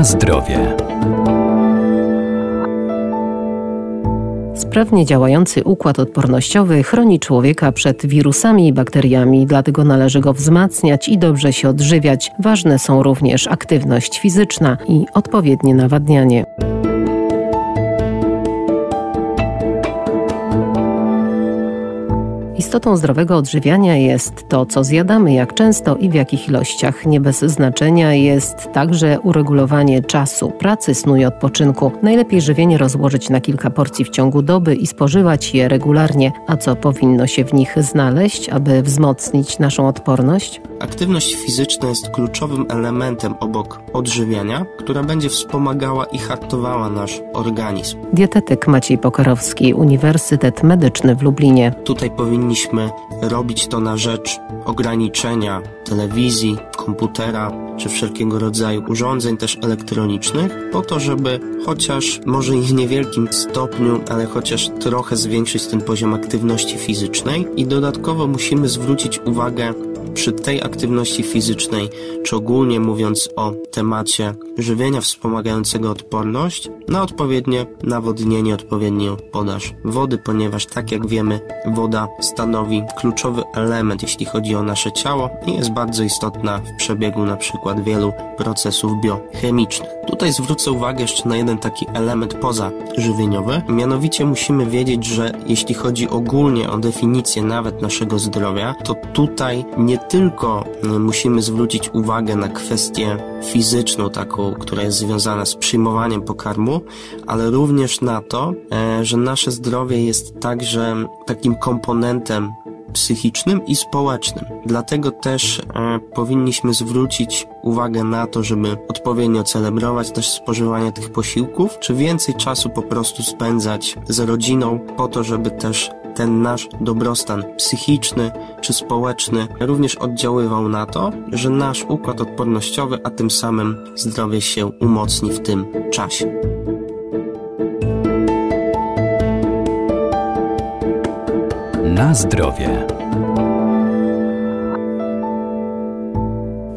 Na zdrowie. Sprawnie działający układ odpornościowy chroni człowieka przed wirusami i bakteriami, dlatego należy go wzmacniać i dobrze się odżywiać. Ważne są również aktywność fizyczna i odpowiednie nawadnianie. Istotą zdrowego odżywiania jest to, co zjadamy, jak często i w jakich ilościach. Nie bez znaczenia jest także uregulowanie czasu pracy, snu i odpoczynku. Najlepiej żywienie rozłożyć na kilka porcji w ciągu doby i spożywać je regularnie. A co powinno się w nich znaleźć, aby wzmocnić naszą odporność? Aktywność fizyczna jest kluczowym elementem obok odżywiania, która będzie wspomagała i hartowała nasz organizm. Dietetyk Maciej Pokarowski, Uniwersytet Medyczny w Lublinie. Tutaj powinniśmy robić to na rzecz ograniczenia telewizji, komputera czy wszelkiego rodzaju urządzeń też elektronicznych, po to, żeby chociaż może i w niewielkim stopniu, ale chociaż trochę zwiększyć ten poziom aktywności fizycznej. I dodatkowo musimy zwrócić uwagę przy tej aktywności fizycznej, czy ogólnie mówiąc o temacie żywienia wspomagającego odporność, na odpowiednie nawodnienie, odpowiednią podaż wody, ponieważ tak jak wiemy, woda stanowi kluczowy element, jeśli chodzi o nasze ciało i jest bardzo istotna w przebiegu na przykład wielu procesów biochemicznych. Tutaj zwrócę uwagę jeszcze na jeden taki element pozażywieniowy, mianowicie musimy wiedzieć, że jeśli chodzi ogólnie o definicję nawet naszego zdrowia, to tutaj nie tylko musimy zwrócić uwagę na kwestię fizyczną, taką, która jest związana z przyjmowaniem pokarmu, ale również na to, e, że nasze zdrowie jest także takim komponentem psychicznym i społecznym. Dlatego też e, powinniśmy zwrócić uwagę na to, żeby odpowiednio celebrować też spożywanie tych posiłków, czy więcej czasu po prostu spędzać z rodziną po to, żeby też ten nasz dobrostan psychiczny czy społeczny również oddziaływał na to, że nasz układ odpornościowy, a tym samym zdrowie się umocni w tym czasie. Na zdrowie.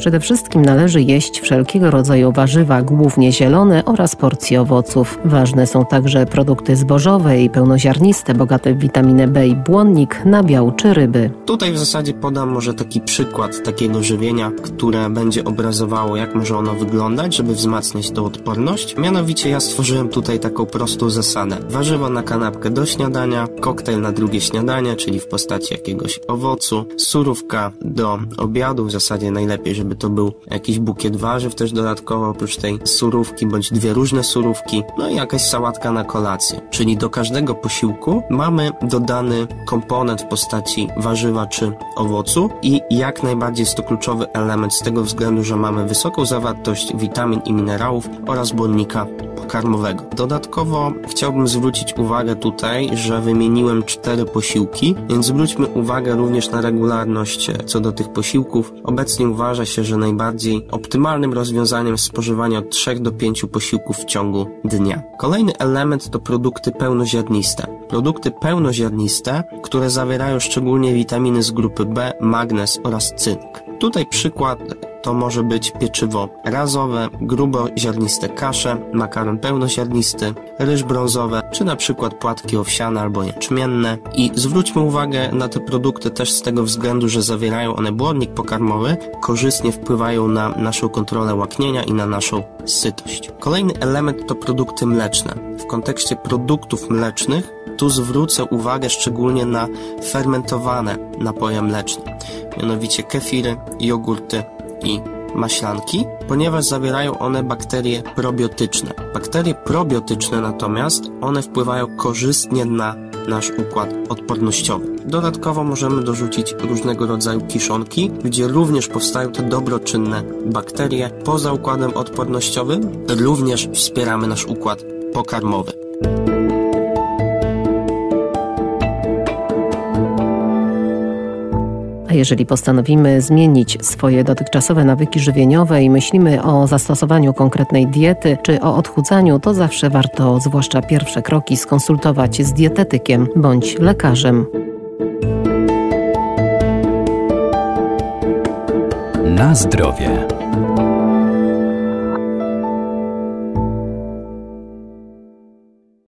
Przede wszystkim należy jeść wszelkiego rodzaju warzywa, głównie zielone oraz porcje owoców. Ważne są także produkty zbożowe i pełnoziarniste, bogate w witaminę B i błonnik, nabiał czy ryby. Tutaj w zasadzie podam może taki przykład takiego żywienia, które będzie obrazowało, jak może ono wyglądać, żeby wzmacniać tą odporność. Mianowicie ja stworzyłem tutaj taką prostą zasadę. Warzywa na kanapkę do śniadania, koktajl na drugie śniadanie, czyli w postaci jakiegoś owocu, surówka do obiadu, w zasadzie najlepiej, żeby żeby to był jakiś bukiet warzyw też dodatkowo oprócz tej surówki, bądź dwie różne surówki, no i jakaś sałatka na kolację. Czyli do każdego posiłku mamy dodany komponent w postaci warzywa czy owocu i jak najbardziej jest to kluczowy element z tego względu, że mamy wysoką zawartość witamin i minerałów oraz błonnika pokarmowego. Dodatkowo chciałbym zwrócić uwagę tutaj, że wymieniłem cztery posiłki, więc zwróćmy uwagę również na regularność co do tych posiłków. Obecnie uważa się, że najbardziej optymalnym rozwiązaniem jest spożywanie od 3 do 5 posiłków w ciągu dnia. Kolejny element to produkty pełnoziarniste. Produkty pełnoziarniste, które zawierają szczególnie witaminy z grupy B, magnez oraz cynk. Tutaj przykład to może być pieczywo razowe, gruboziarniste kasze, makaron pełnoziarnisty, ryż brązowe, czy na przykład płatki owsiane albo jęczmienne. I zwróćmy uwagę na te produkty też z tego względu, że zawierają one błonnik pokarmowy, korzystnie wpływają na naszą kontrolę łaknienia i na naszą sytość. Kolejny element to produkty mleczne. W kontekście produktów mlecznych tu zwrócę uwagę szczególnie na fermentowane napoje mleczne, mianowicie kefiry, jogurty, i maślanki, ponieważ zawierają one bakterie probiotyczne. Bakterie probiotyczne natomiast one wpływają korzystnie na nasz układ odpornościowy. Dodatkowo możemy dorzucić różnego rodzaju kiszonki, gdzie również powstają te dobroczynne bakterie. Poza układem odpornościowym również wspieramy nasz układ pokarmowy. Jeżeli postanowimy zmienić swoje dotychczasowe nawyki żywieniowe i myślimy o zastosowaniu konkretnej diety czy o odchudzaniu, to zawsze warto, zwłaszcza pierwsze kroki, skonsultować z dietetykiem bądź lekarzem. Na zdrowie.